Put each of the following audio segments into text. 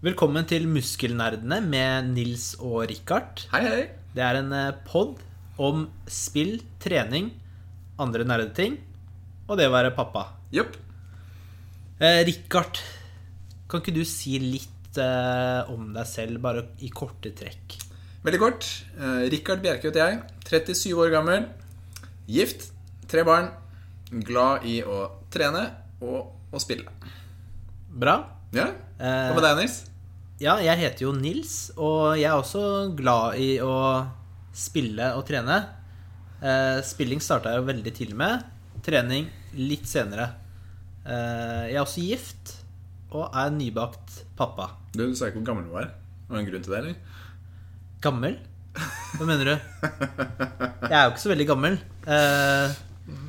Velkommen til Muskelnerdene med Nils og Richard. Hei, hei. Det er en pod om spill, trening, andre nerdeting og det å være pappa. Yep. Eh, Richard, kan ikke du si litt eh, om deg selv, bare i korte trekk? Veldig kort. Eh, Rikard Bjerke heter jeg. 37 år gammel. Gift. Tre barn. Glad i å trene og å spille. Bra. Ja? Hva med deg, Nils? Ja, jeg heter jo Nils, og jeg er også glad i å spille og trene. Eh, spilling starta jeg jo veldig tidlig med. Trening litt senere. Eh, jeg er også gift og er nybakt pappa. Du, du sa ikke hvor gammel du var. Var det en grunn til det, eller? Gammel? Hva mener du? Jeg er jo ikke så veldig gammel. Eh,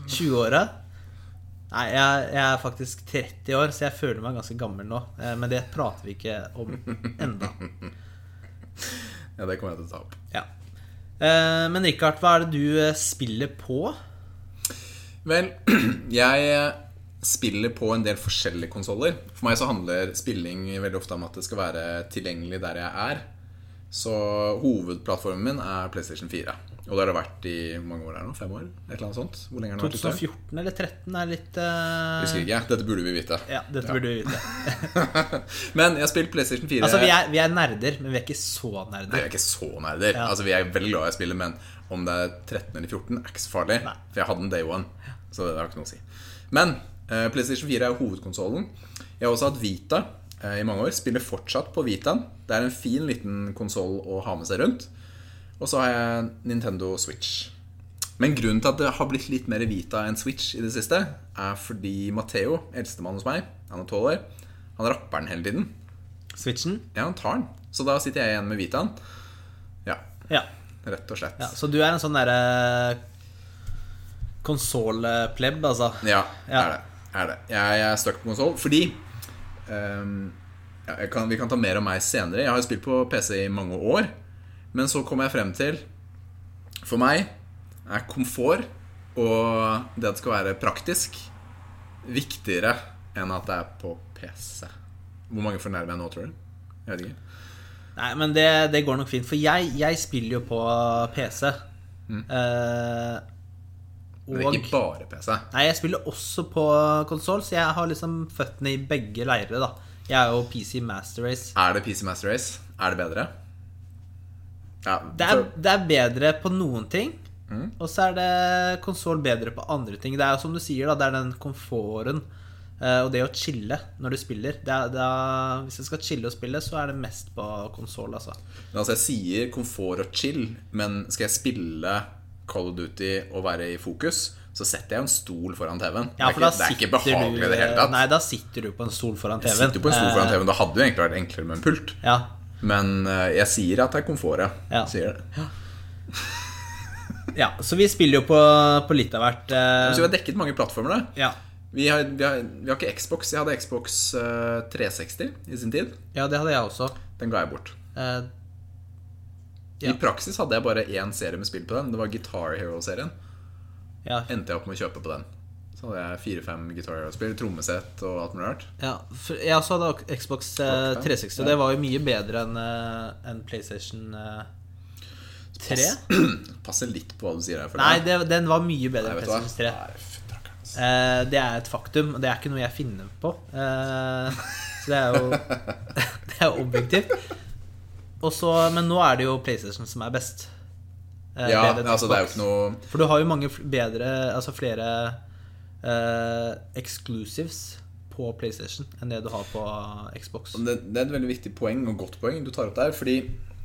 20-åra. Nei, jeg, jeg er faktisk 30 år, så jeg føler meg ganske gammel nå. Eh, men det prater vi ikke om enda. Ja, det kommer jeg til å ta opp. Ja. Eh, Men Richard, hva er det du eh, spiller på? Vel, jeg spiller på en del forskjellige konsoller. For meg så handler spilling veldig ofte om at det skal være tilgjengelig der jeg er. Så hovedplattformen min er PlayStation 4. Og det har det vært i mange år her nå? Fem år? Et eller annet sånt? Hvor lenge har det vært 2014 eller 2013 er litt Husker Husker ikke. Dette burde vi vite. Ja, dette burde vi vite. Men jeg har spilt PlayStation 4 Altså, vi er, vi er nerder, men vi er ikke så Nei, vi er ikke så nerder. Ja. Altså, vi er veldig glad i å spille, men om det er 13 eller 14, er ikke så farlig. Nei. For jeg hadde en day one, så det har ikke noe å si. Men uh, PlayStation 4 er hovedkonsollen. Jeg har også hatt Vita uh, i mange år. Spiller fortsatt på Vitaen. Det er en fin liten konsoll å ha med seg rundt. Og så har jeg Nintendo Switch. Men grunnen til at det har blitt litt mer Vita enn Switch i det siste, er fordi Matheo, eldstemann hos meg, han er 12 år, han rapper den hele tiden. Switchen? Ja, han tar den. Så da sitter jeg igjen med Vitaen. Ja, Ja. rett og slett. ja. Så du er en sånn derre konsollplebb, altså? Ja, Ja. er det. Er det. Jeg, er stuck på konsoll fordi um, kan, Vi kan ta mer om meg senere. Jeg har jo spilt på PC i mange år. Men så kom jeg frem til For meg er komfort og det at det skal være praktisk, viktigere enn at det er på PC. Hvor mange fornærmer jeg nå, tror du? Jeg vet ikke. Nei, men det, det går nok fint. For jeg, jeg spiller jo på PC. Eh, Men det er ikke bare PC. Nei, jeg spiller også på konsoll, så jeg har liksom føttene i begge leirer, da. Jeg er jo PC Master Race. Er det PC Master Race? Er det bedre? Ja, Det er, det er bedre på noen ting, Mm. og så er det konsoll bedre på andre ting. Det er som du sier, da, det er den komforten eh, og det å chille når du spiller. Det er, det er, hvis jeg skal chille og spille, så er det mest på konsoll, altså. Men altså, jeg sier komfort og chill, men skal jeg spille Call of Duty og være i fokus, så setter jeg en stol foran TV-en. Ja, det, det er ikke behagelig i det hele tatt. Nei, da sitter du på en stol foran TV-en. sitter jo på en stol foran TV-en. Det hadde jo egentlig vært enklere med en pult. Ja. Men eh, jeg sier at det er komfort, ja. Sier det. ja, så vi spiller jo på, på litt av hvert. Uh... Så vi har dekket mange plattformer, da. ja. Vi har, vi, har, vi har ikke Xbox. Jeg hadde Xbox eh, 360 i sin tid. ja, det hadde jeg også. Den ga jeg bort. Uh, Ja. I praksis hadde jeg bare én serie med spill på den. Det var Guitar Hero-serien. ja, Endte jeg opp med å kjøpe på den. Så hadde jeg fire-fem Guitar Hero-spill, trommesett og alt mulig rart. ja. For Jeg også hadde Xbox eh, 360, og det var jo mye bedre enn en PlayStation eh, 3. Passer litt på hva du sier her. Nei, det, den var mye bedre enn? PlayStation 3. Nei, fytti rakkeren, altså. Eh, det er et faktum, og det er ikke noe jeg finner på. Eh, så det er jo Det er objektivt. Også, men nå er det jo PlayStation som er best. Eh, Ja, altså det er jo ikke noe For du har jo mange bedre Altså flere eh, exclusives på PlayStation enn det du har på Xbox. det, det er et veldig viktig poeng, og godt poeng, du tar opp der. Fordi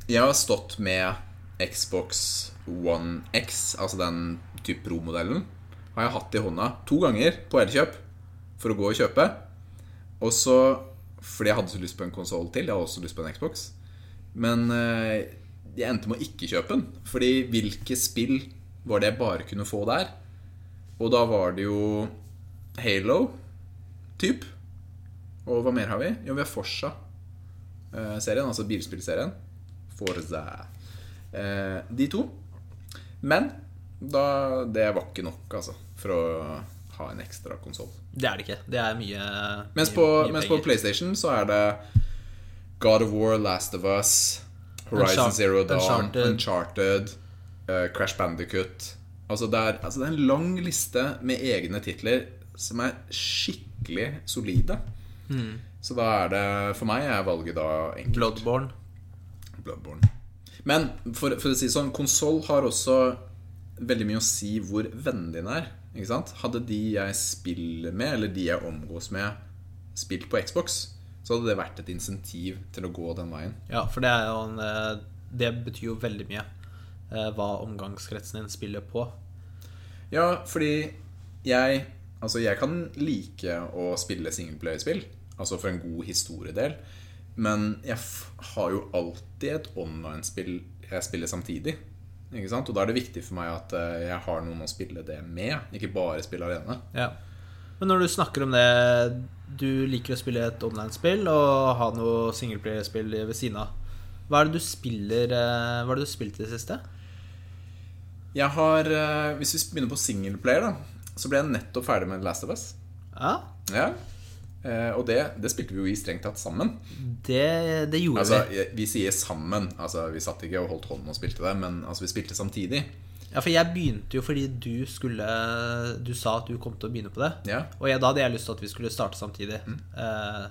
jeg har stått med Xbox One X, altså den type Pro-modellen, har jeg hatt i hånda to ganger på Elkjøp for å gå og kjøpe. Og så fordi jeg hadde så lyst på en konsoll til. Jeg hadde også lyst på en Xbox. Men eh, jeg endte med å ikke kjøpe den. Fordi hvilke spill var det jeg bare kunne få der? Og da var det jo Halo, typ. Og hva mer har vi? Jo, vi har Forsa-serien, altså bilspillserien. Forza. Eh, de to. Men da, det var ikke nok, altså, for å ha en ekstra konsoll. Det er det ikke. Det er mye Mens på, mye mens på. PlayStation så er det God of War, Last of Us, Horizon Unchart- Zero Dawn, Uncharted. Uncharted, uh, Crash Bandicut altså det, er, altså det er en lang liste med egne titler som er skikkelig solide. Mm. Så da er det For meg er valget da enkelt. Bloodborne. Bloodborne. Men for, for å si sånn, konsoll har også veldig mye å si hvor vennene dine er. Ikke sant? Hadde de jeg spiller med, eller de jeg omgås med, spilt på Xbox, så hadde det vært et insentiv til å gå den veien. Ja, for det er jo en eh, Det betyr jo veldig mye hva omgangskretsen din spiller på. Ja, fordi jeg Altså, jeg kan like å spille singelplayerspill, altså for en god historiedel, men jeg har jo alltid et online-spill jeg spiller samtidig. Ikke sant? Og da er det viktig for meg at eh, jeg har noen å spille det med, ikke bare spille alene. Ja. Men når du snakker om det Du liker å spille et online-spill og ha noe singelplayerspill ved siden av. Hva er det du spiller eh, Hva er det du spilte i det siste? Jeg har, eh, Hvis vi begynner på singleplayer, da, så ble jeg nettopp ferdig med Last of Us. Ja, Ja. Eh, og det, det spilte vi jo i strengt tatt sammen. det, det gjorde Altså, vi. Vi sier sammen. Altså, Vi satt ikke og holdt hånden og spilte det, men altså, vi spilte samtidig. Ja, for jeg begynte jo fordi du skulle Du sa at du kom til å begynne på det. Ja. Og jeg, da hadde jeg lyst til at vi skulle starte samtidig. Mm. Uh,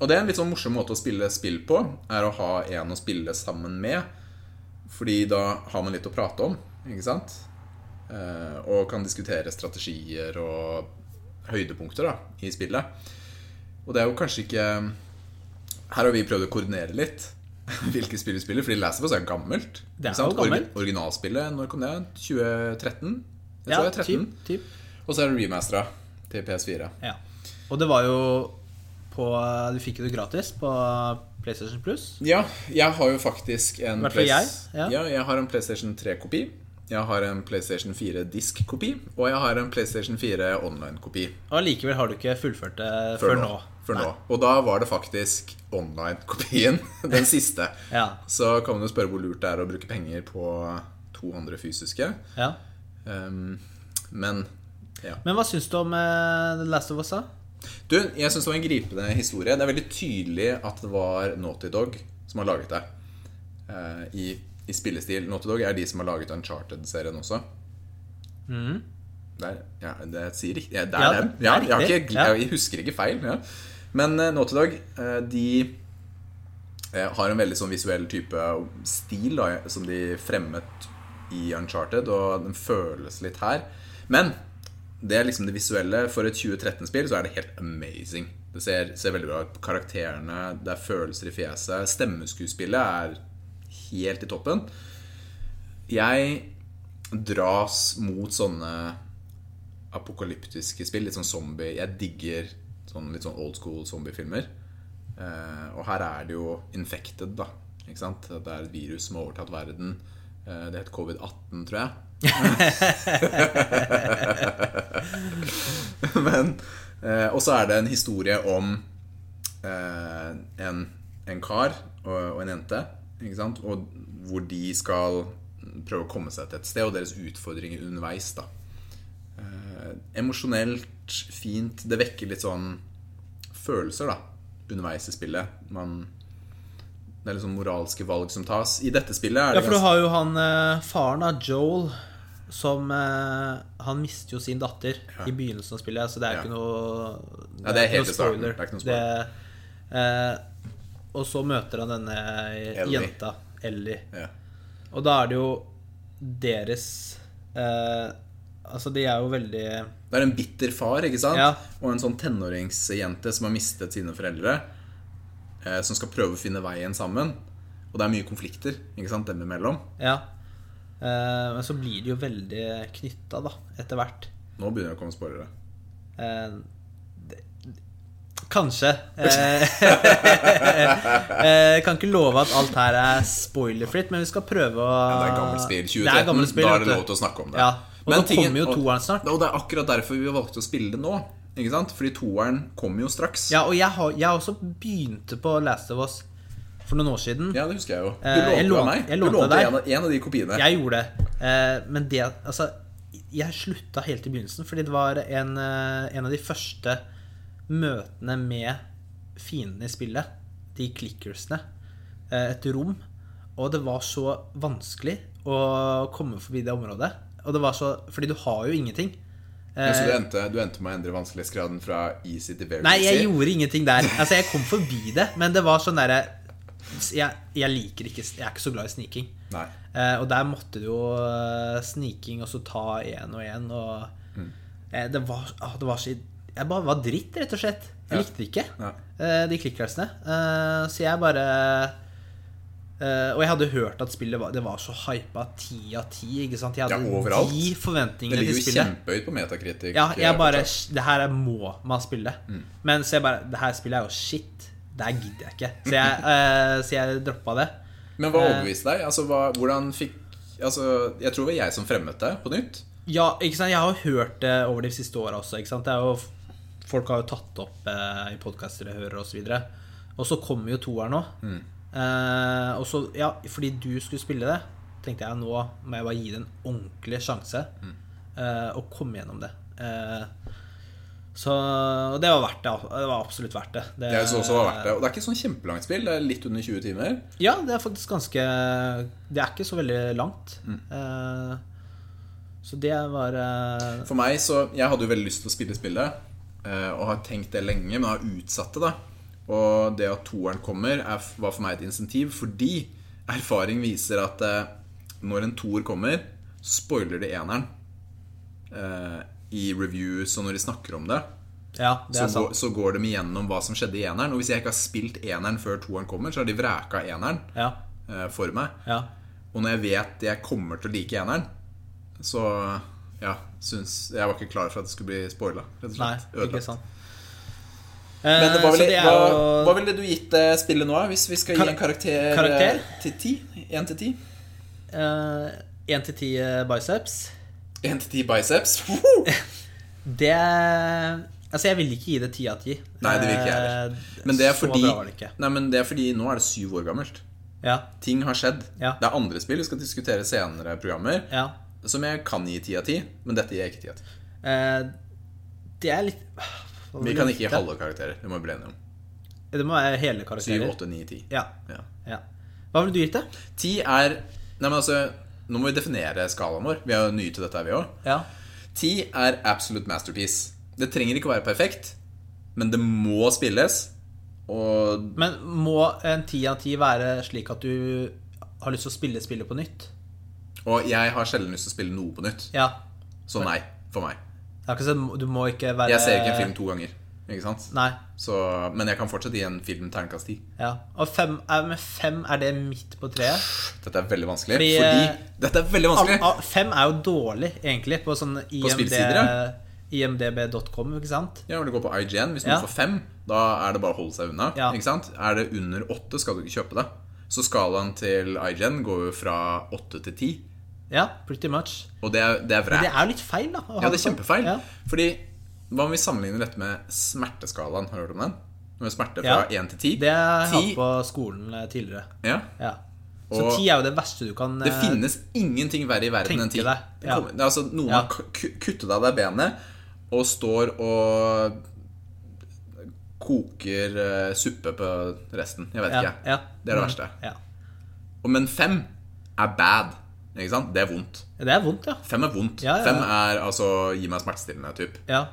Og det er en litt sånn morsom måte å spille spill på, er å ha en å spille sammen med. Fordi da har man litt å prate om, ikke sant? Eh, og kan diskutere strategier og høydepunkter da, i spillet. Og det er jo kanskje ikke Her har vi prøvd å koordinere litt hvilke spill vi spiller, fordi Last of Us er gammelt. Det er jo gammelt. Or Originalspillet, når kom det? 2013? Jeg ja, 13. typ, typ. Og så er det remastera til PS4. Ja. Og det var jo på Du fikk jo det gratis på PlayStation Plus. Ja, jeg har jo faktisk en fall Plays- ja. jeg har en PlayStation 3-kopi. Jeg har en PlayStation 4 disk-kopi. Og jeg har en PlayStation 4 online-kopi. Og allikevel har du ikke fullført det Før, før, nå. nå. Før nå. Og da var det faktisk online-kopien. Den siste. Ja. Så kan man jo spørre hvor lurt det er å bruke penger på to andre fysiske. ja. Um, men ja. Men hva syns du om eh, The Last of Us, da? Du, jeg syns det var en gripende historie. Det er veldig tydelig at det var Naughty Dog som har laget det. Uh, i, I spillestil. Naughty Dog er de som har laget Uncharted-serien også. Mm. Der, ja, det sier riktig. Ja, det er Ja, dem. det Ja, jeg, har ikke, jeg husker ikke feil. Ja. Men uh, Naughty Dog, uh, de uh, har en veldig sånn visuell type stil da, som de fremmet i Uncharted, og den føles litt her. Men det er liksom det visuelle. For et 2013-spill så er det helt amazing. Det ser, ser veldig bra ut. Karakterene, det er følelser i fjeset. Stemmeskuespillet er helt i toppen. Jeg dras mot sånne apokalyptiske spill. Litt sånn zombie Jeg digger sånn, litt sånn old school zombiefilmer. Eh, og her er det jo infected, da. Ikke sant? Det er et virus som har overtatt verden. Eh, det heter covid-18, tror jeg. Men eh, Og så er det en historie om eh, en, en kar og, og en jente. Ikke? Og hvor de skal prøve å komme seg til et sted, og deres utfordringer underveis. da eh, Emosjonelt fint. Det vekker litt sånn følelser da underveis i spillet. Man, det er litt sånn moralske valg som tas. I dette spillet er Ja, for du har jo han eh, faren av Joel som eh, Han mister jo sin datter i begynnelsen av spillet, så det er Ja. ikke noe Ja, det er helt noe starten. Det er ikke noe spoiler. Det, eh, og så møter han denne Ellie. jenta, Ellie. ja. Og da er det jo deres eh, Altså, de er jo veldig Det er en bitter far ikke sant? Ja. og en sånn tenåringsjente som har mistet sine foreldre. Eh, som skal prøve å finne veien sammen. Og det er mye konflikter ikke sant, dem imellom. Ja. Eh, men så blir de jo veldig knytta, da, etter hvert. Nå begynner det å komme spoilere. Eh, Kanskje. Eh, Jeg kan ikke love at alt her er spoilerfritt, men vi skal prøve å Ja, det er gammelt spill. 2013, Det er gammelt spill, da er det lov til å snakke om det. Ja. Og Men nå tingen- kommer jo toeren snart. Og det er akkurat derfor vi valgte å spille det nå. Ikke sant? Fordi toeren kommer jo straks. Ja, og jeg har, jeg har også begynte på Last of Us for noen år siden. Ja, det husker jeg jo. Du Eh, lånte lånte- meg. Du lånte en av, en av de kopiene. Jeg gjorde det. Eh, men det Altså, jeg slutta helt i begynnelsen, fordi det var en, eh, en av de første møtene med fiendene i spillet. de clickersene eh, et rom, og det var så vanskelig å komme forbi det området. Og det var så Fordi du har jo ingenting. Ja, så Eh, du endte, du endte med å endre vanskelighetsgraden fra easy til very Nei, jeg gjorde ingenting der. Altså, jeg kom forbi det, men det var sånn derre jeg, jeg liker ikke Jeg er ikke så glad i sniking. Eh, og der måtte du jo eh, sniking og så ta én og én, og Mm. eh, det, var, ah, det var så Jeg bare var dritt, rett og slett. Jeg Ja. likte det ikke, ja. eh, de klikkelsene Eh, så jeg bare eh, Og jeg hadde hørt at spillet var, det var så hypa ti av ti. Ikke sant? Jeg hadde Ja, overalt. de Det ligger jo kjempehøyt på metakritikk. Ja, jeg bare. Det her er må man spille. Mm. Men så jeg bare Det her spillet er jo shit. Det her gidder jeg ikke. Så jeg, så jeg droppa det. Men hva overbeviste deg? Altså, hva, hvordan fikk Altså, jeg tror det var jeg som fremmet det på nytt. Ja, ikke sant? Jeg har hørt det over de siste åra også. Ikke sant? Det er jo, folk har jo tatt opp eh, i podkaster jeg hører, osv. Og, og så kommer jo toeren nå. Mm. Eh, og så, ja, fordi du skulle spille det, tenkte jeg nå må jeg bare gi det en ordentlig sjanse. Mm. eh, og komme gjennom det. Eh, så og det var verdt det. Det var absolutt verdt det. det Jeg synes også var verdt det. Og det er ikke sånn kjempelangt spill. Det er litt under 20 timer. Ja, det er faktisk ganske Det er ikke så veldig langt. Mm. Eh, så det var eh, For meg så Jeg hadde jo veldig lyst til å spille spillet, og har tenkt det lenge, men har utsatt det. da Og det at toeren kommer, er, var for meg et insentiv, fordi erfaring viser at eh, når en toer kommer, spoiler det eneren. Eh, I reviews og når de snakker om det. Ja, det så, går, så går de igjennom hva som skjedde i eneren. Og hvis jeg ikke har spilt eneren før toeren kommer, så har de vraka eneren Ja, eh, for meg. ja. Og når jeg vet jeg kommer til å like eneren, så ja, syns Jeg var ikke klar for at det skulle bli spoila. Nei, ikke sant. Men Eh, hva ville, hva, jo- hva ville du gitt eh, spillet nå, hvis vi skal gi en karakter, karakter? eh, til ti? Én til ti? Eh, 1 til 10 eh, biceps. Én til ti biceps? Det Altså, jeg ville ikke gi det 10 av 10. Nei, det vil ikke jeg heller. Men det er fordi det. Nei, men det er fordi nå er det syv år gammelt. Ja, Ting har skjedd. Ja. Det er andre spill vi skal diskutere senere programmer, ja. Som jeg kan gi ti av ti, men dette gir jeg ikke ti av ti. Eh, det er litt Vi kan ikke gi halve karakterer. Det må vi bli enige om. Det må være hele karakterer. åtte, ni, ti. Ja, Ja. ja. Hva ville du gitt det? Ti er Nei, men altså Nå må vi definere skalaen vår. Vi er jo nye til dette, vi òg. Ja. Ti er absolute masterpiece. Det trenger ikke å være perfekt, men det må spilles. Og Men må en 10 av 10 være slik at du har lyst til å spille spillet på nytt? Og jeg har sjelden lyst til å spille noe på nytt. Ja. Så nei, for meg. Sånn, du må ikke være Jeg ser ikke en film to ganger. Ikke sant? Nei. Så, men jeg kan fortsatt gi en film terningkast ti. Ja. Og fem, er, med fem, er det midt på treet? Dette er veldig vanskelig. Fordi, Fordi, eh, Dette er veldig vanskelig. Al- al- Fem er jo dårlig, egentlig, på sånn IMD, imdb.com, ikke sant? Ja, når du går på IGN, Hvis noen Ja. får fem, da er det bare å holde seg unna. Ja. Ikke sant? Er det under åtte, skal du ikke kjøpe det. Så skalaen til IGN går jo fra åtte til ti. Ja, pretty much. Og det er, det er Men det er jo litt feil, da. Ja, det er sånn. kjempefeil. Ja. Fordi Hva om vi sammenligner dette med smerteskalaen? Har du hørt om den? Med smerte Ja. fra én til ti? Det har jeg 10... hatt på skolen eh, tidligere. Ja. Ja. Så Og- ti er jo det verste du kan Det eh, finnes ingenting verre i verden enn ti. deg, Det ja. kommer- det er altså, noen Ja. har kuttet av deg benet og står og koker eh, suppe på resten. Jeg vet ja, ikke. ja. Det er det verste. Ja. Og Men fem er bad. Ikke sant? Det er vondt. Det er vondt, ja. Fem er vondt. Ja, ja, ja. Fem er altså gi meg smertestillende. Typ. ja.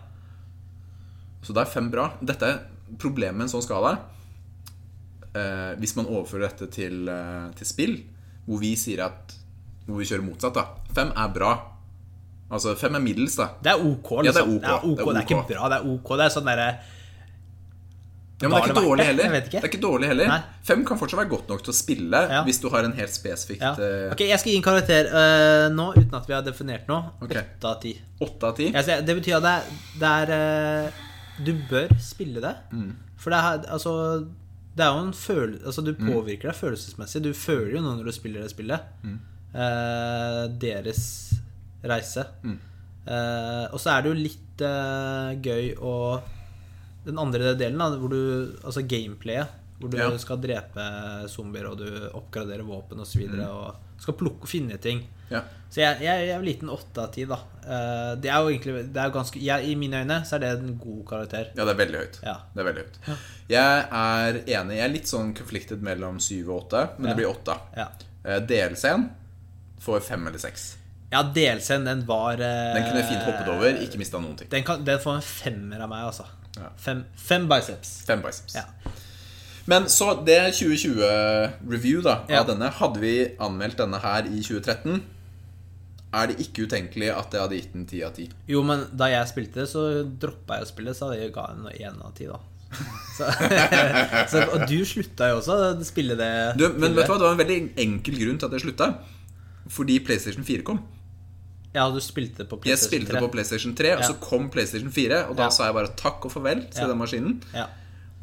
Så da er fem bra. Dette er problemet med en sånn skala. Eh, hvis man overfører dette til, eh, til spill, hvor vi sier at Hvor vi kjører motsatt, da. Fem er bra. Altså fem er middels, da. Det er ok, liksom. Ja, det er ok. Det er, ok. Det er Det er ikke bra, det er ok. Det er sånn derre Ja, men det er ikke dårlig heller. Ikke. Det er ikke dårlig heller Nei. Fem kan fortsatt være godt nok til å spille Ja. hvis du har en helt spesifikt ja. eh, Ok, jeg skal gi en karakter uh, nå, uten at vi har definert noe. Ok. Åtte av ti. åtte av ti. Jeg ser- Det betyr at det er, det er uh, Du bør spille det. Mm. For det er altså Det er jo en følelse Altså, du Mm. påvirker deg følelsesmessig. Du føler jo noe når du spiller det spillet. Mm. Uh, deres reise. Mm. Og så er det jo litt gøy å Den andre delen, da, hvor du Altså gameplayet. Hvor du Ja. skal drepe zombier, og du oppgraderer våpen osv. Og, så og skal plukke og finne ting. Ja. Så jeg, jeg, jeg er liten åtte av ti, da. Eh, det er jo egentlig det er ganske, jeg, I mine øyne så er det en god karakter. ja, det er veldig høyt. Ja. Det er veldig høyt. Jeg er enig. Jeg er litt sånn konfliktet mellom syv og åtte, men det blir åtte. Ja, Eh, DLC-en får fem eller seks. ja DLC-en, den var eh, Den kunne jeg fint hoppet over, ikke mista noen ting. Den, kan, den får en femmer av meg, altså. Fem, fem biceps. Fem biceps. Ja. Men så det 2020-review da Ja. av denne. Hadde vi anmeldt denne her i 2013, er det ikke utenkelig at jeg hadde gitt den 10 av 10. Jo, men da jeg spilte det, så droppa jeg å spille, så jeg ga den én av ti, da. Så, så, og du slutta jo også å spille det. Du, men vet du hva, det var en veldig enkel grunn til at jeg slutta. Fordi PlayStation 4 kom. Ja, du spilte på Jeg spilte 3. på PlayStation 3, og Ja. så kom PlayStation 4, og da Ja. sa jeg bare takk og farvel til Ja. den maskinen. Ja.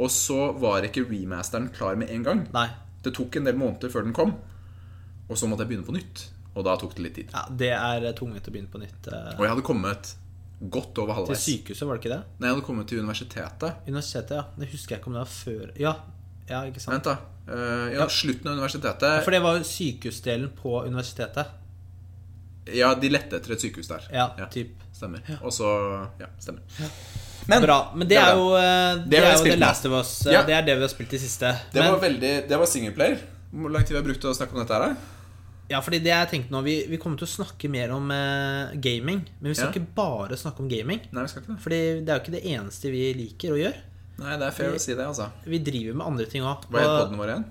Og så var ikke remasteren klar med en gang. Nei. Det tok en del måneder før den kom. Og så måtte jeg begynne på nytt. Og da tok det litt tid. Ja, det er tungvint å begynne på nytt. eh. Og jeg hadde kommet godt over Til sykehuset, var det ikke det? Nei, jeg hadde kommet til universitetet. Universitetet, ja. Det husker jeg ikke om det var før Ja, ja ikke sant? Vent, da. Uh, ja, Ja. slutten av universitetet. For det var sykehusdelen på universitetet. Ja, de lette etter et sykehus der. Ja, typ. Stemmer. Og så Ja, stemmer. Men Bra. Men det er jo, det, det har er jo The. Last of Us. eh, Ja. Det er det vi har spilt i siste. det Men, var veldig Det var singleplayer. Hvor lang tid vi har brukt til å snakke om dette her? ja, fordi det jeg tenkte nå Vi, vi kommer til å snakke mer om eh, gaming. Men vi skal Ja. ikke bare snakke om gaming. Nei, vi skal ikke det. Fordi det er jo ikke det eneste vi liker å gjøre. Nei, det er fair å si det, altså. Vi driver med andre ting òg. Hva het podden vår igjen?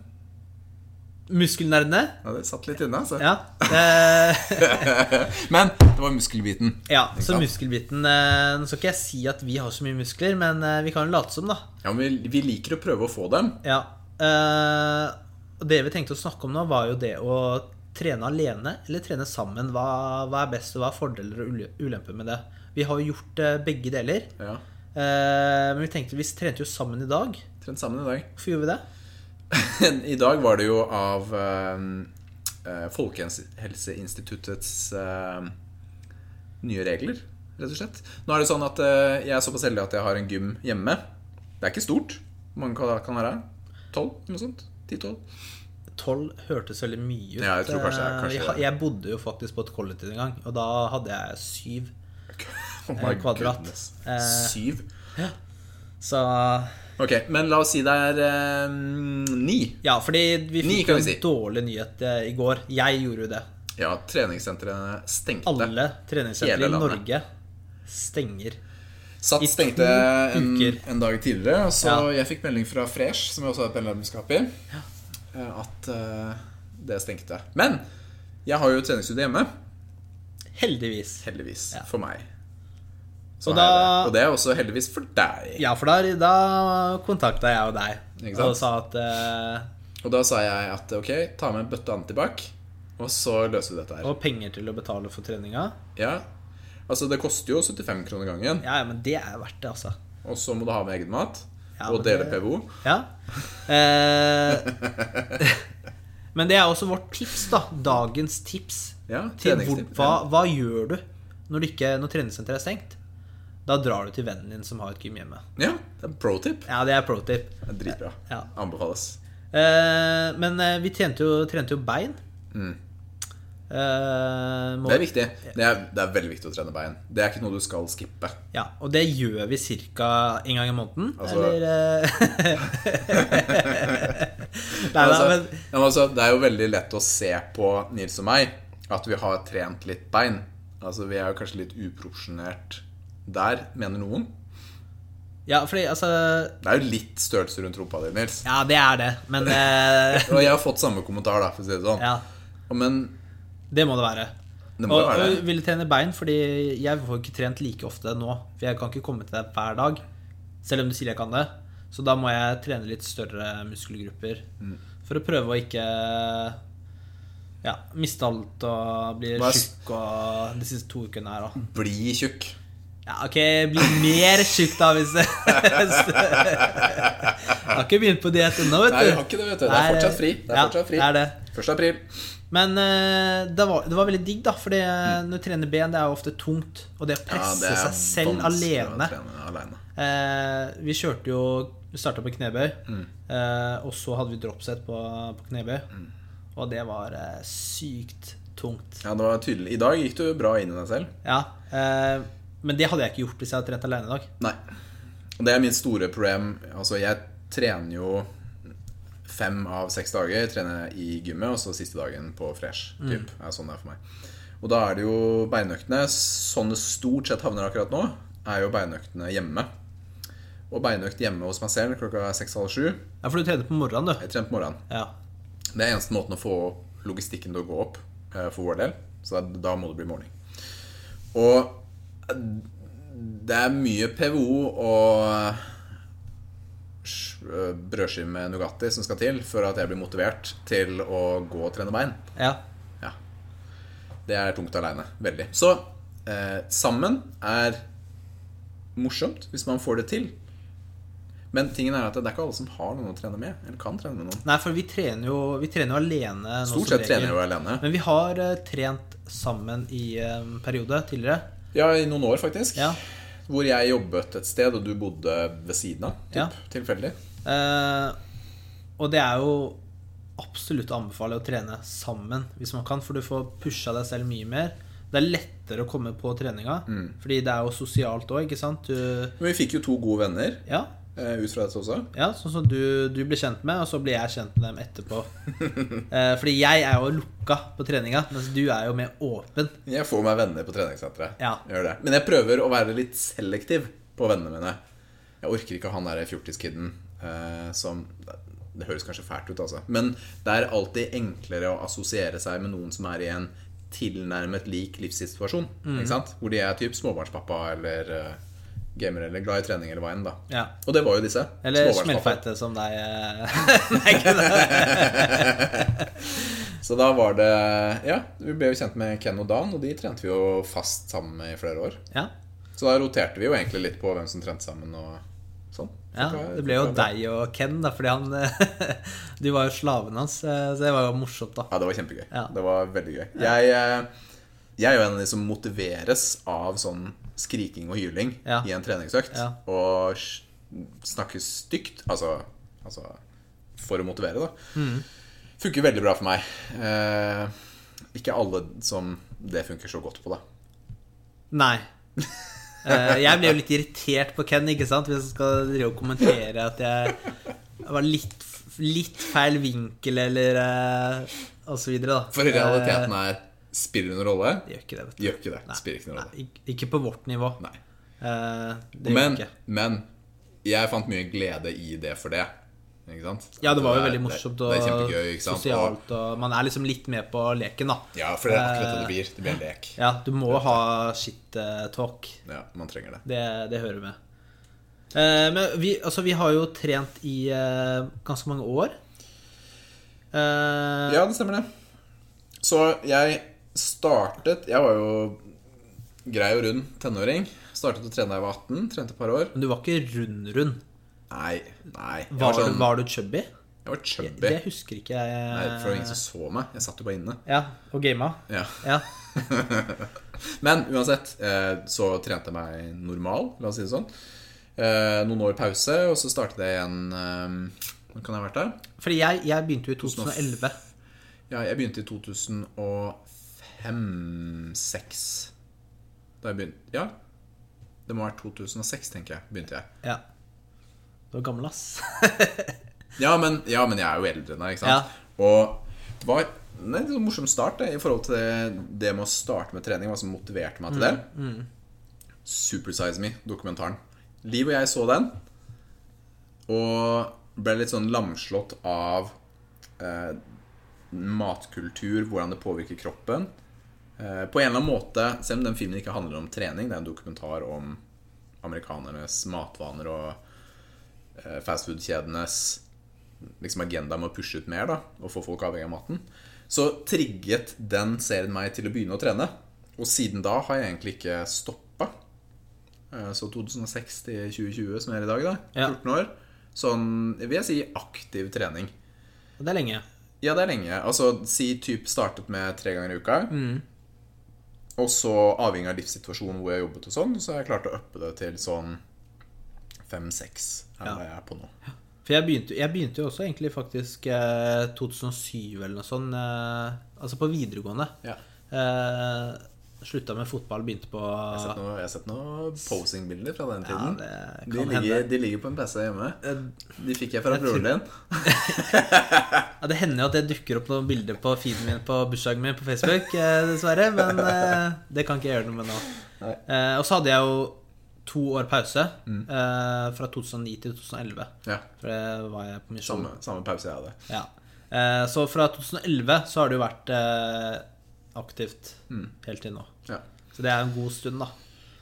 Muskelnerdene. Ja, det satt litt inne, altså. Ja. Men det var muskelbiten. ja, så muskelbiten eh, Nå skal ikke jeg si at vi har så mye muskler, men eh, vi kan jo late som, da. Ja, men vi, vi liker å prøve å få dem. Ja. eh, og det vi tenkte å snakke om nå, var jo det å trene alene eller trene sammen. Hva, hva er best, og hva er fordeler og ule- ulemper med det? Vi har jo gjort begge deler. Ja. men vi tenkte vi trente jo sammen i dag. Trent sammen i dag. Hvorfor gjorde vi det? I dag var det jo av eh, Folkehelseinstituttets eh, nye regler, rett og slett. Nå er det sånn at eh, jeg er såpass heldig at jeg har en gym hjemme. Det er ikke stort. Hvor mange kan kan det være? Tolv? Noe sånt? Ti-tolv? Tolv hørtes veldig mye ut. Ja, jeg tror kanskje- Eh, kanskje- jeg, jeg bodde jo faktisk på et kollektiv en gang, og da hadde jeg syv. Oh kvadrat. goodness. Syv? Så Ok, men la oss si det er eh, ni. Ja, fordi vi Ni, fikk kan jo vi en si. dårlig nyhet eh, i går. Jeg gjorde jo det. Ja, treningssentrene stengte. Alle treningssentre Hele i landet. Norge stenger. Satt I to stengte en, uker. en dag tidligere, så jeg fikk melding fra Fresh, som jeg også har et medlemskap i, eh, at eh, det stengte. Men jeg har jo treningsstudio hjemme, Heldigvis. heldigvis, for meg. Så Og da- det. og det er også heldigvis for deg. Ja, for da, da kontakta jeg jo deg og sa at uh, Og da sa jeg at ok, ta med en bøtte antibac, og så løser vi dette her. Og penger til å betale for treninga. Ja, altså det koster jo 75 kroner gangen, Ja, ja, men det er verdt det, altså. og så må du ha med egen mat, Ja, og dele det- PVO. Ja. Eh, men det er også vårt tips, da. Dagens tips. Ja, Til hvor, hva, hva gjør du når, ikke, når treningssenteret er stengt? Da drar du til vennen din som har et gym hjemme. Ja, det er pro tip. Ja, det er pro tip. Det er dritbra. Ja. Anbefales. Eh, men eh, vi trente jo, trente jo bein. Mm. Eh, må, Det er viktig. Det er, det er veldig viktig å trene bein. Det er ikke noe du skal skippe. Ja, og det gjør vi ca. en gang i måneden. Altså- eller eh, Nei, Altså, men ja, men altså, det er jo veldig lett å se på Nils og meg at vi har trent litt bein. Altså, Vi er jo kanskje litt uproporsjonert der, mener noen. Ja, fordi altså Det er jo litt størrelse rundt rumpa di, Nils. Ja, det er det, men eh, Og jeg har fått samme kommentar, da, for å si det sånn. Ja, Men det må det være. det må Og, være og ville trene bein, fordi jeg får ikke trent like ofte nå. For jeg kan ikke komme til deg hver dag, selv om du sier jeg kan det. Så da må jeg trene litt større muskelgrupper Mm. for å prøve å ikke ja, miste alt og bli tjukk og de siste to ukene her. Da. Bli tjukk. Ja, ok, bli mer tjukk da, hvis det Jeg har ikke begynt på diett ennå, vet du. Nei, jeg har ikke det, vet du. Det er fortsatt fri. Det er ja, fortsatt fri. Det er det. 1. april. Men eh, det, var, det var veldig digg, da. For når du trener ben, det er jo ofte tungt. Og det å Ja, det seg selv alene alene. eh, Vi kjørte jo Vi starta på knebøy, eh, og så hadde vi dropset på, på knebøy. Og det var eh, sykt tungt. Ja, det var tydelig. I dag gikk du bra inn i deg selv. Ja, eh, men det hadde jeg ikke gjort hvis jeg hadde trent alene i dag. Nei. Og det er mitt store problem. Altså, jeg trener jo fem av seks dager trener jeg i gymmet, og så siste dagen på fresh. Typ. Det er sånn det er for meg. Og da er det jo beinøktene. Sånn det stort sett havner akkurat nå, er jo beinøktene hjemme. Og beinøkt hjemme hos meg selv klokka seks-halv sju. Ja, for du trener på morgenen, du. Jeg trener på morgenen. Ja. Det er eneste måten å få logistikken til å gå opp eh, for vår del. Så da, må det bli morgen. Og det er mye PVO og eh, brødskive med Nugatti som skal til for at jeg blir motivert til å gå og trene bein. ja. Ja. Det er tungt aleine. Veldig. Så eh, sammen er morsomt hvis man får det til. Men tingen er at det er ikke alle som har noen å trene med. Eller kan trene med noen. Nei, for vi trener jo, vi trener jo alene. Stort sett trener vi jo alene. Men vi har uh, trent sammen i en periode tidligere. Ja, i noen år, faktisk. Ja. Hvor jeg jobbet et sted, og du bodde ved siden av. Typ, Ja. Tilfeldig. Eh, og det er jo absolutt å anbefale å trene sammen hvis man kan, for du får pusha deg selv mye mer. Det er lettere å komme på treninga, Mm. fordi det er jo sosialt òg, ikke sant? Du, Men vi fikk jo to gode venner ja, ut fra dette også. ja, sånn som du, du blir kjent med, og så blir jeg kjent med dem etterpå. Eh, fordi jeg er jo lukka på treninga, mens du er jo mer åpen. Jeg får meg venner på treningssenteret. Ja. Jeg. Men jeg prøver å være litt selektiv på vennene mine. Jeg orker ikke han derre fjortiskiden eh, som Det høres kanskje fælt ut, altså. Men det er alltid enklere å assosiere seg med noen som er i en tilnærmet lik livssituasjon. Mm. Hvor de er typ småbarnspappa eller eh, gamer eller glad i trening eller hva enn. da Ja. Og det var jo disse. Eller smellfeite som deg. eh. Så da var det Ja, vi ble jo kjent med Ken og Dan, og de trente vi jo fast sammen med i flere år. Ja. Så da roterte vi jo egentlig litt på hvem som trente sammen og sånn. Ja, det ble jo deg og Ken, da, fordi han Du var jo slaven hans, eh, så det var jo morsomt, da. Ja, det var kjempegøy. Ja. Det var veldig gøy. Jeg, eh, jeg er jo en av de som motiveres av sånn skriking og hyling Ja. i en treningsøkt. Ja. Og snakke stygt. Altså, altså for å motivere, da. Mm. Funker veldig bra for meg. Eh, ikke alle som det funker så godt på, da. Nei. Eh, jeg ble jo litt irritert på Ken, ikke sant? Hvis jeg skal drive og kommentere at jeg var litt, litt feil vinkel, eller eh, og så videre, da. For realiteten er Spiller det noen rolle? Eh, det gjør ikke det, vet du. Gjør ikke det. Spiller ikke noen rolle. Nei, ikke- på vårt nivå. Nei. Eh, det Men, gjør ikke. men jeg fant mye glede i det for det. Ikke sant? Ja, det var jo er- veldig morsomt det, og det kjempegøy? Sosialt, og man er liksom litt med på leken, da. ja, for det er akkurat det det blir. Det blir en lek. Ja, du må ha shit-talk. Ja, man trenger det. Det, det hører med. Eh, men vi, altså, vi har jo trent i eh, ganske mange år. Eh, Ja, det stemmer det. Så jeg startet Jeg var jo grei og rund tenåring. Startet å trene da jeg var 18. Trente et par år. Men du var ikke rund-rund. Nei, nei. Var, var, sånn, var du chubby? jeg var chubby. Det husker ikke jeg. Nei, for det var ingen som så meg. Jeg satt jo bare inne. Ja, og gama. Ja. Ja. Men uansett, eh, så trente jeg meg normal, la oss si det sånn. Eh, Noen år pause, og så startet jeg igjen eh, Når kan jeg ha vært der? Fordi jeg, jeg begynte jo i 2011. Ja, jeg begynte i 2005-2006. Da jeg begynte Ja, det må ha vært 2006, tenker jeg. begynte jeg Ja. Du var gammel, ass. Ja, men, ja, men jeg er jo eldre enn deg, ikke sant? Og det var en litt en morsom start det, i forhold til det, det med å starte med trening. Hva som motiverte meg til det. Supersize Me, dokumentaren. Liv og jeg så den, og ble litt sånn lamslått av eh, matkultur, hvordan det påvirker kroppen. Eh, på en eller annen måte, selv om den filmen ikke handler om trening, det er en dokumentar om amerikanernes matvaner og eh, fastfood-kjedenes liksom agenda med å pushe ut mer da, og få folk avhengig av maten, så trigget den serien meg til å begynne å trene. Og siden da har jeg egentlig ikke stoppa. Eh, Så 2006 til 2020, som er i dag, da, Ja. 14 år, sånn vil jeg si aktiv trening. Det er lenge. Ja, det er lenge. Altså, si typ startet med tre ganger i uka. Og så avhengig av livssituasjonen hvor jeg jobbet og sånn, så har jeg klart å uppe det til sånn fem-seks er Ja. jeg er på nå. For jeg begynte, jeg begynte jo også egentlig faktisk eh, 2007 eller noe sånt. Eh, altså på videregående. Ja. Eh, slutta med fotball, begynte på Jeg har sett noe- posing-bilder sett fra den Ja, tiden. det de, ligger, de ligger på en PC hjemme. Eh, De fikk jeg fra Jeg broren din. Ja, Det hender jo at det dukker opp noen bilder på feeden min på bursdagen min på Facebook, eh, dessverre. Men eh, det kan ikke jeg gjøre noe med nå. Eh, og så hadde jeg jo to år pause eh, fra 2009 til 2011. Ja, For det var jeg på misjon. samme, samme pause jeg hadde. Ja. Eh, så fra 2011 så har det jo vært aktivt helt til nå. Ja. Så det er en god stund, da.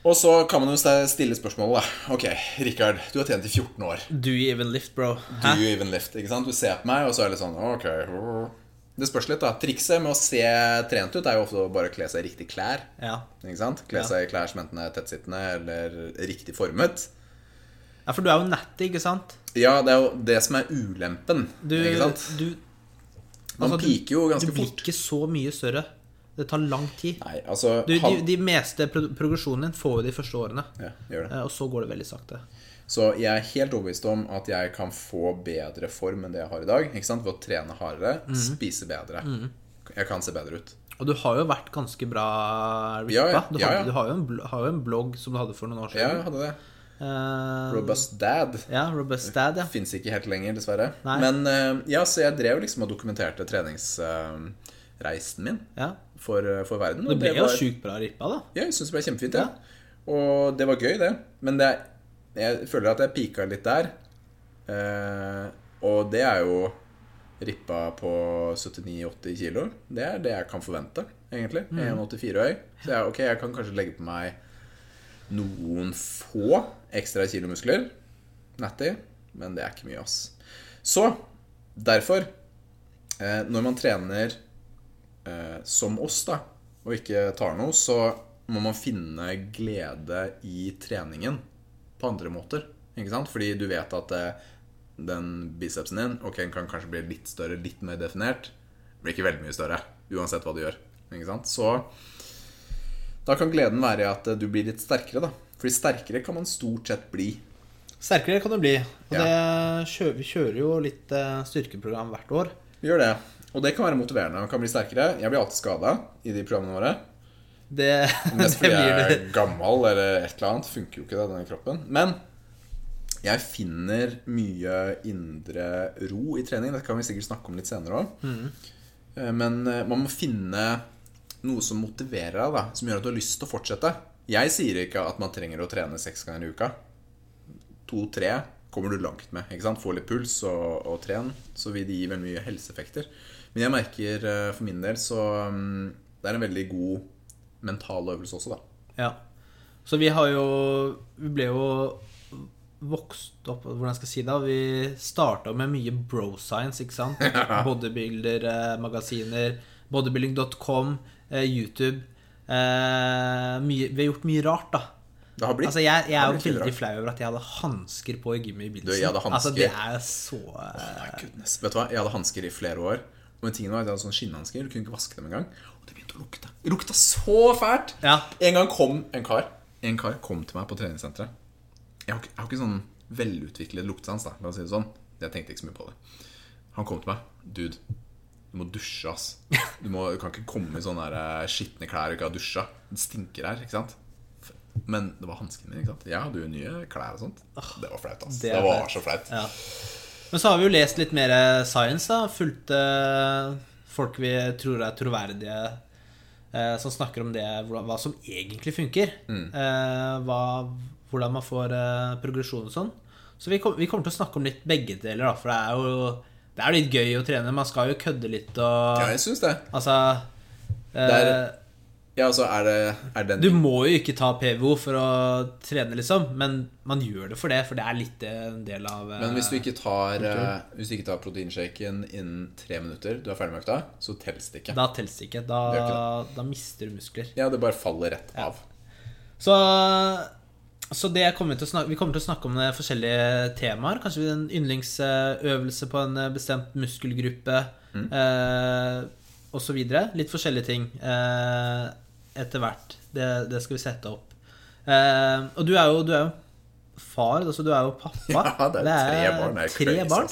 Og så kan man jo stille spørsmålet, da. Ok, Rikard, du har tjent i 14 år. Do you even lift, bro? Do you even lift? ikke sant? Du ser på meg, og så er det litt sånn Ok. Det spørs litt, da. Trikset med å se trent ut er jo ofte å bare kle seg i riktig klær. Ja. Ikke sant? Kle seg i klær som enten er tettsittende eller riktig formet. ja, for du er jo natty, ikke sant? Ja, det er jo det som er ulempen. Du, ikke sant? du altså, Man piker jo ganske fort. Du blir fort. ikke så mye større. Det tar lang tid. Nei, altså Du, de, de meste pro progresjonen din får jo de første årene. Ja, gjør det. Eh, Og så går det veldig sakte. Så jeg er helt overbevist om at jeg kan få bedre form enn det jeg har i dag. Ikke sant? Ved å trene hardere, Mhm. spise bedre. Jeg kan se bedre ut. Og du har jo vært ganske bra rippa. Ja, ja. Du, Ja, har, du har, jo en blogg, har jo en blogg som du hadde for noen år siden. Ja, jeg hadde det. Uh, Robust Dad. Ja, Robust Dad, ja. Fins ikke helt lenger, dessverre. Nei. Men uh, ja, så jeg drev liksom og dokumenterte treningsreisen min ja. for, eh, for verden. Det ble jo var- sjukt bra rippa, da. Ja, jeg syns det ble kjempefint. Ja. Og det var gøy, det. Men det, jeg føler at jeg pika litt der. Eh, og det er jo rippa på 79-80 kilo. Det er det jeg kan forvente, egentlig. 1,84 høy. Så jeg, ok, jeg kan kanskje legge på meg noen få ekstra kilomuskler. Natty. Men det er ikke mye, ass. Så derfor, eh, når man trener eh, som oss, da, og ikke tar noe, så må man finne glede i treningen på andre måter. Ikke sant? Fordi du vet at eh, den bicepsen din Ok, den kan kanskje bli litt større, litt mer definert. Blir ikke veldig mye større, uansett hva du gjør. Ikke sant? Så da kan gleden være i at eh, du blir litt sterkere, da. Fordi sterkere kan man stort sett bli. Sterkere kan du bli. Og Ja. det vi kjører jo litt eh, styrkeprogram hvert år. Vi Gjør det. Og det kan være motiverende. Man kan bli sterkere. Jeg blir alltid skada i de programmene våre. Det, Mest fordi jeg er gammel eller et eller annet. Funker jo ikke det, denne kroppen. Men jeg finner mye indre ro i trening. Det kan vi sikkert snakke om litt senere òg. Men eh, man må finne noe som motiverer deg, da, som gjør at du har lyst til å fortsette. Jeg sier ikke at man trenger å trene seks ganger i uka. To-tre kommer du langt med. ikke sant? Få litt puls og, og tren, så vil det gi veldig mye helseeffekter. Men jeg merker eh, for min del så mm, Det er en veldig god mental øvelse også, da. Ja. Så vi har jo Vi ble jo vokst opp Hvordan skal jeg si det? Vi starta med mye bro science, ikke sant? Bodybuilder-magasiner, bodybuilding.com, eh, YouTube. Eh, mye, vi har gjort mye rart, da. Det har blitt. Altså, jeg, jeg er jo veldig flau over at jeg hadde hansker på i gymmet i begynnelsen. Du, jeg hadde Altså, det er så eh, oh. Vet du hva? Jeg hadde hansker i flere år. Men tingen var at jeg hadde sånne skinnhansker. Du kunne ikke vaske dem engang. Og det begynte å lukte. Det lukta så fælt! Ja. En gang kom en kar En kar kom til meg på treningssenteret. Jeg har, ikke- jeg har ikke sånn velutviklet luktesans, da. La oss si det sånn. Jeg tenkte ikke så mye på det. Han kom til meg. Dude, du må dusje, ass. Du, må, du kan ikke komme i sånne eh, skitne klær og ikke ha dusja. Det stinker her, ikke sant? Men det var hanskene mine. ikke sant? Jeg hadde jo nye klær og sånt. Det var flaut, ass. det Det, var så flaut. Ja. Men så har vi jo lest litt mer science, da. Fulgt eh, folk vi tror er troverdige, eh, som snakker om det, hva som egentlig funker. Mm. Eh, hva, hvordan man får eh, progresjon og sånn. Så vi, kom, vi kommer til å snakke om litt begge deler, da. For det er jo det er litt gøy å trene. Man skal jo kødde litt og Ja, jeg syns det. Altså Det er- Ja, altså, er det, er det en Du må jo ikke ta PVO for å trene, liksom, men man gjør det for det, for det er litt en del av eh, Men hvis du ikke tar, eh, hvis du ikke tar proteinshaken innen tre minutter, du er ferdig med økta, så telles det ikke. Da telles det ikke. Da, Det da mister du muskler. Ja, det bare faller rett Ja. av. Så, så det kommer snakke, vi kommer til å snakke om forskjellige temaer. Kanskje en yndlingsøvelse på en eh, bestemt muskelgruppe Mm. eh, osv. Litt forskjellige ting eh, etter hvert. Det, det skal vi sette opp. Eh, og du er jo, du er jo far, altså du er jo pappa. Ja, det er tre barn, er tre barn.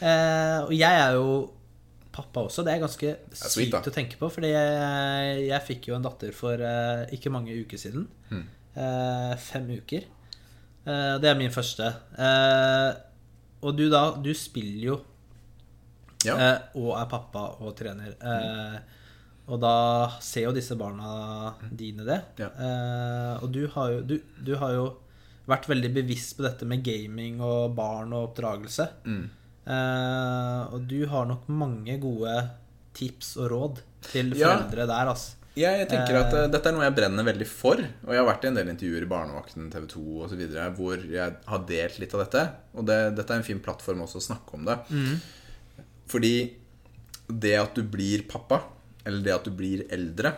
Eh, og jeg er jo pappa også. Det er ganske sykt sweet, å tenke på, fordi jeg, jeg fikk jo en datter for eh, ikke mange uker siden. Eh, fem uker. Eh, det er min første. Eh, og du da, du spiller jo Ja. og er pappa og trener. Eh, og da ser jo disse barna dine det. Ja. Eh, og du har, jo, du, du har jo vært veldig bevisst på dette med gaming og barn og oppdragelse. Mm. Eh, og du har nok mange gode tips og råd til Ja. foreldre der, altså. Jeg tenker at eh, Dette er noe jeg brenner veldig for. Og jeg har vært i en del intervjuer i Barnevakten, TV 2 osv. hvor jeg har delt litt av dette. Og det, dette er en fin plattform også å snakke om det. Fordi det at du blir pappa, eller det at du blir eldre,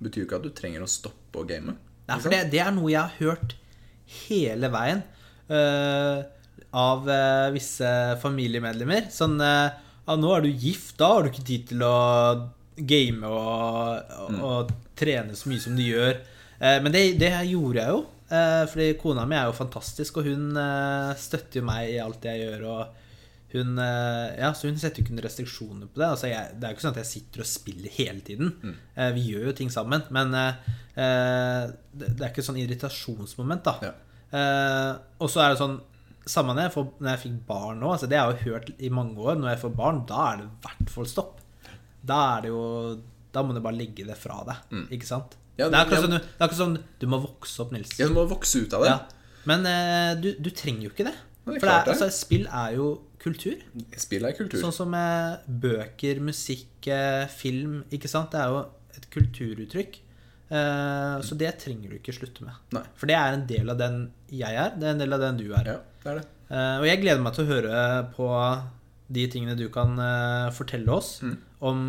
betyr jo ikke at du trenger å stoppe å game. Nei, for det, det er noe jeg har hørt hele veien uh, av uh, visse familiemedlemmer. Sånn uh, ja, 'Nå er du gift, da har du ikke tid til å game og, og, og trene så mye som du gjør'. Eh, men det, det gjorde jeg jo. Uh, fordi kona mi er jo fantastisk, og hun eh, støtter jo meg i alt jeg gjør. og hun, eh, ja, så hun setter jo ikke noen restriksjoner på det. Altså jeg, det er jo ikke sånn at jeg sitter og spiller hele tiden. Mm. vi gjør jo ting sammen. Men eh, eh, det, det er ikke sånn irritasjonsmoment, da. Ja. Eh, og så er det sånn Samme når jeg, får, når jeg fikk barn nå. Altså det har jeg jo hørt i mange år. Når jeg får barn, da er det i hvert fall stopp. Da er det jo Da må du bare legge det fra deg. Ikke sant? Mm. Ja, det, er akkurat sånn, det er akkurat sånn Du må vokse opp, Nils. Ja, Du må vokse ut av det. Ja. Men eh, du, du trenger jo ikke det. Det For det er, altså, spill er jo kultur. Spill er kultur. Sånn som eh, bøker, musikk, eh, film. Ikke sant? Det er jo et kulturuttrykk. Eh, så det trenger du ikke slutte med. Nei. For det er en del av den jeg er. Det er en del av den du er. Ja, det er det. Og jeg gleder meg til å høre på de tingene du kan fortelle oss Mm. om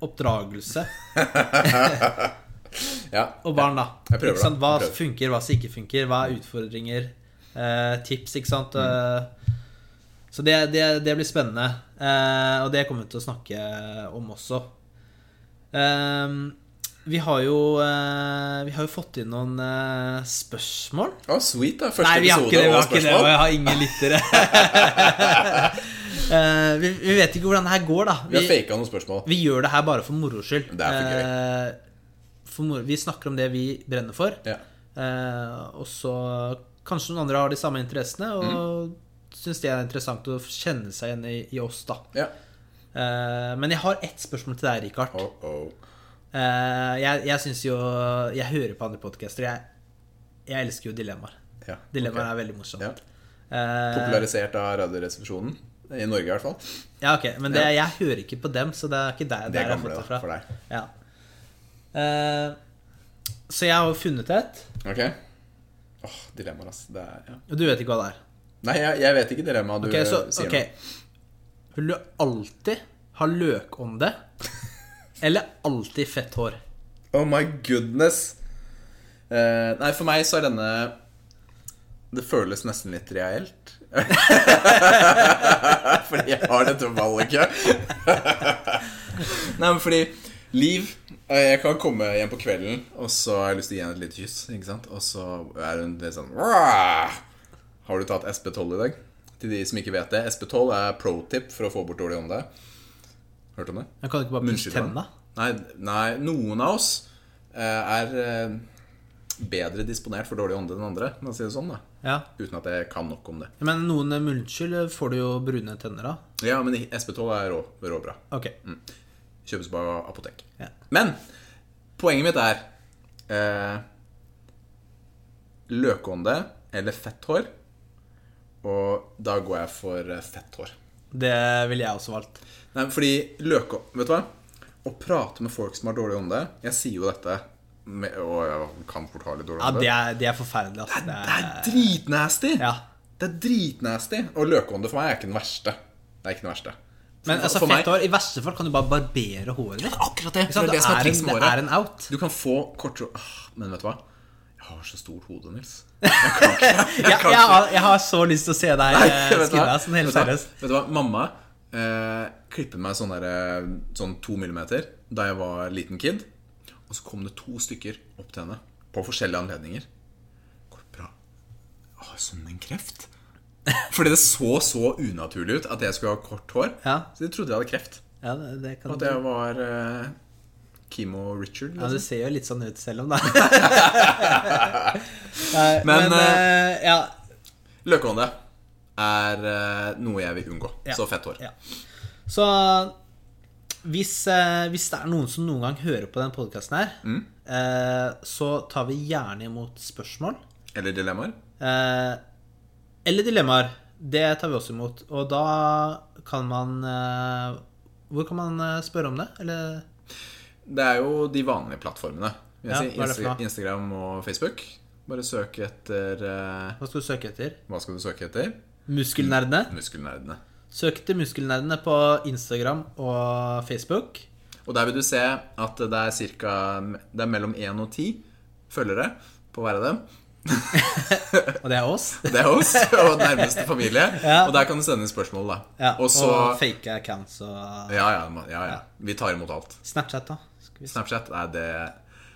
oppdragelse Ja. og barn, da. Jeg prøver, da. Hva funker, hva som ikke funker, hva er utfordringer, tips, ikke sant. Mm. Så det, det, det blir spennende, eh, og det kommer vi til å snakke om også. Eh, vi har jo eh, Vi har jo fått inn noen eh, spørsmål. Å, sweet, da. Første Nei, vi har ikke det. Vi har ikke det, og jeg har ingen lyttere. Eh, vi, vi vet ikke hvordan det her går, da. Vi har faka noen spørsmål. Vi gjør det her bare for moro skyld. Det er for gøy. Eh, for. Vi snakker om det vi brenner for. Ja. Eh, og så kanskje noen andre har de samme interessene og Mm. Syns det er interessant å kjenne seg igjen i, i oss, da. ja. Uh, men jeg har ett spørsmål til deg, Rikard. Oh, oh. Uh, jeg jeg syns jo Jeg hører på andre podcaster. Jeg, jeg elsker jo dilemmaer. Ja, Dilemmaer er veldig morsomt. Ja. Eh, Popularisert av Radioresepsjonen. I Norge, i hvert fall. Ja, ok, men det, jeg hører ikke på dem, så det er ikke der, Det der er jeg har fått det fra. for deg. Ja. Eh, så jeg har jo funnet et, Ok? Åh, dilemmaer, altså. Det er, ja. du vet ikke hva det er. Nei, jeg, jeg vet ikke dilemmaet du okay, så, sier sier ok Vil du alltid ha løkånde, eller alltid fett hår? Oh my goodness. Uh, nei, for meg så er denne Det føles nesten litt reelt. fordi jeg har dette valget. nei, men fordi Liv eh, Jeg kan komme hjem på kvelden, og så har jeg lyst til å gi henne et lite kyss. Og så er hun litt sånn «Wah! Har du tatt SP12 i dag? Til de som ikke vet det, SP12 er pro tip for å få bort dårlig ånde. Hørt om det? Jeg kan ikke bare pusse tenna? Nei, nei, noen av oss eh, er eh, bedre disponert for dårlig ånde enn andre. Man sier det sånn da Ja. Uten at jeg kan nok om det. Men noen munnskyld får du jo brune tenner av. Ja, men SP12 er rå, råbra. Okay. Mm. Kjøpes på apotek. Ja. Men poenget mitt er eh, løkånde eller fett hår. Og da går jeg for eh, fett hår. Det ville jeg også valgt. Nei, fordi løke... Vet du hva? Å prate med folk som har dårlig ånde Jeg sier jo dette med, Og jeg kan fort ha litt dårlig Ja, det er, det er forferdelig, altså. Det er dritnasty! Ja. Det er dritnasty. Og løkeånde for meg er ikke den verste. Det er ikke den verste. Men altså, fett hår I verste fall kan du bare barbere håret ditt. Akkurat det. Det er det er Det er en- det er en out. Du kan få kortere Men vet du hva? Jeg har så stort hode, Nils. Jeg kan ikke, jeg Jeg, jeg, har, jeg har så lyst til å se deg eh, skrive sånn helt seriøst. Vet du hva? Mamma eh, klippet meg sånn, der, eh, sånn to millimeter da jeg var liten kid. Og så kom det to stykker opp til henne på forskjellige anledninger. Går det bra? Å, sånn en kreft? Fordi det så så unaturlig ut at jeg skulle ha kort hår. Ja, Så de trodde jeg hadde kreft. ja det, det kan At jeg var eh, Kimo Richard. Ja, det Liksom. ser jo litt sånn ut selv om det Nei, Men, Men, uh, ja, Løkehånde er uh, noe jeg vil unngå. Ja. Så fett hår. ja. Så hvis, uh, hvis det er noen som noen gang hører på den podkasten her, Mm. så tar vi gjerne imot spørsmål. Eller dilemmaer. Eller dilemmaer. Det tar vi også imot. Og da kan man Hvor kan man spørre om det? Eller Det er jo de vanlige plattformene. Ja, Insta? Instagram og Facebook. Bare søk etter uh, hva skal du søke etter? Hva skal du søke etter? Muskelnerdene. Muskelnerdene. Søk etter Muskelnerdene på Instagram og Facebook. Og der vil du se at det er cirka Det er mellom 1 og 10 følgere på hver av dem. Og det er oss. Det er oss og nærmeste familie. Ja. Og der kan du sende inn spørsmål, da. Ja, Også, og fake accounts og ja, ja, ja, ja. Vi tar imot alt. Snapchat, da. Se. Snapchat er det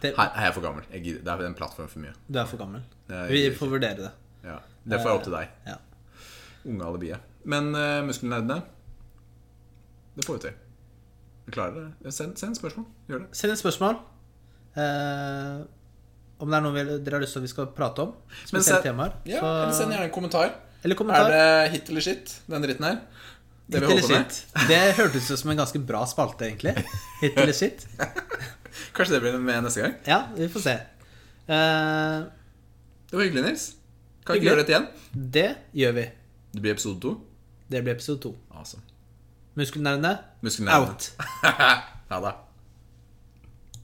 Her er jeg for gammel. Jeg det er en plattform for mye. du er for gammel. Vi får vurdere det. Ja, Det får jeg opp til deg. Ja. Unge alibiet. Men uh, muskelnerdene Det får vi til. Vi klarer det. Send, send spørsmål. Gjør det. Send et spørsmål. Uh, om det er noe dere har lyst til at vi skal prate om. Spesielle temaer. Ja, så- Eller send gjerne en kommentar. eller kommentar. Er det hit eller shit, den dritten her? Det Hit eller shit. Det hørtes ut som en ganske bra spalte, egentlig. Hit eller shit. Kanskje det blir med neste gang? Ja, vi får se. Uh, Det var hyggelig, Nils. Kan ikke gjøre dette igjen. det gjør vi. Det blir episode to. Det blir episode to. Awesome. Muskelnerdene. out. ha det.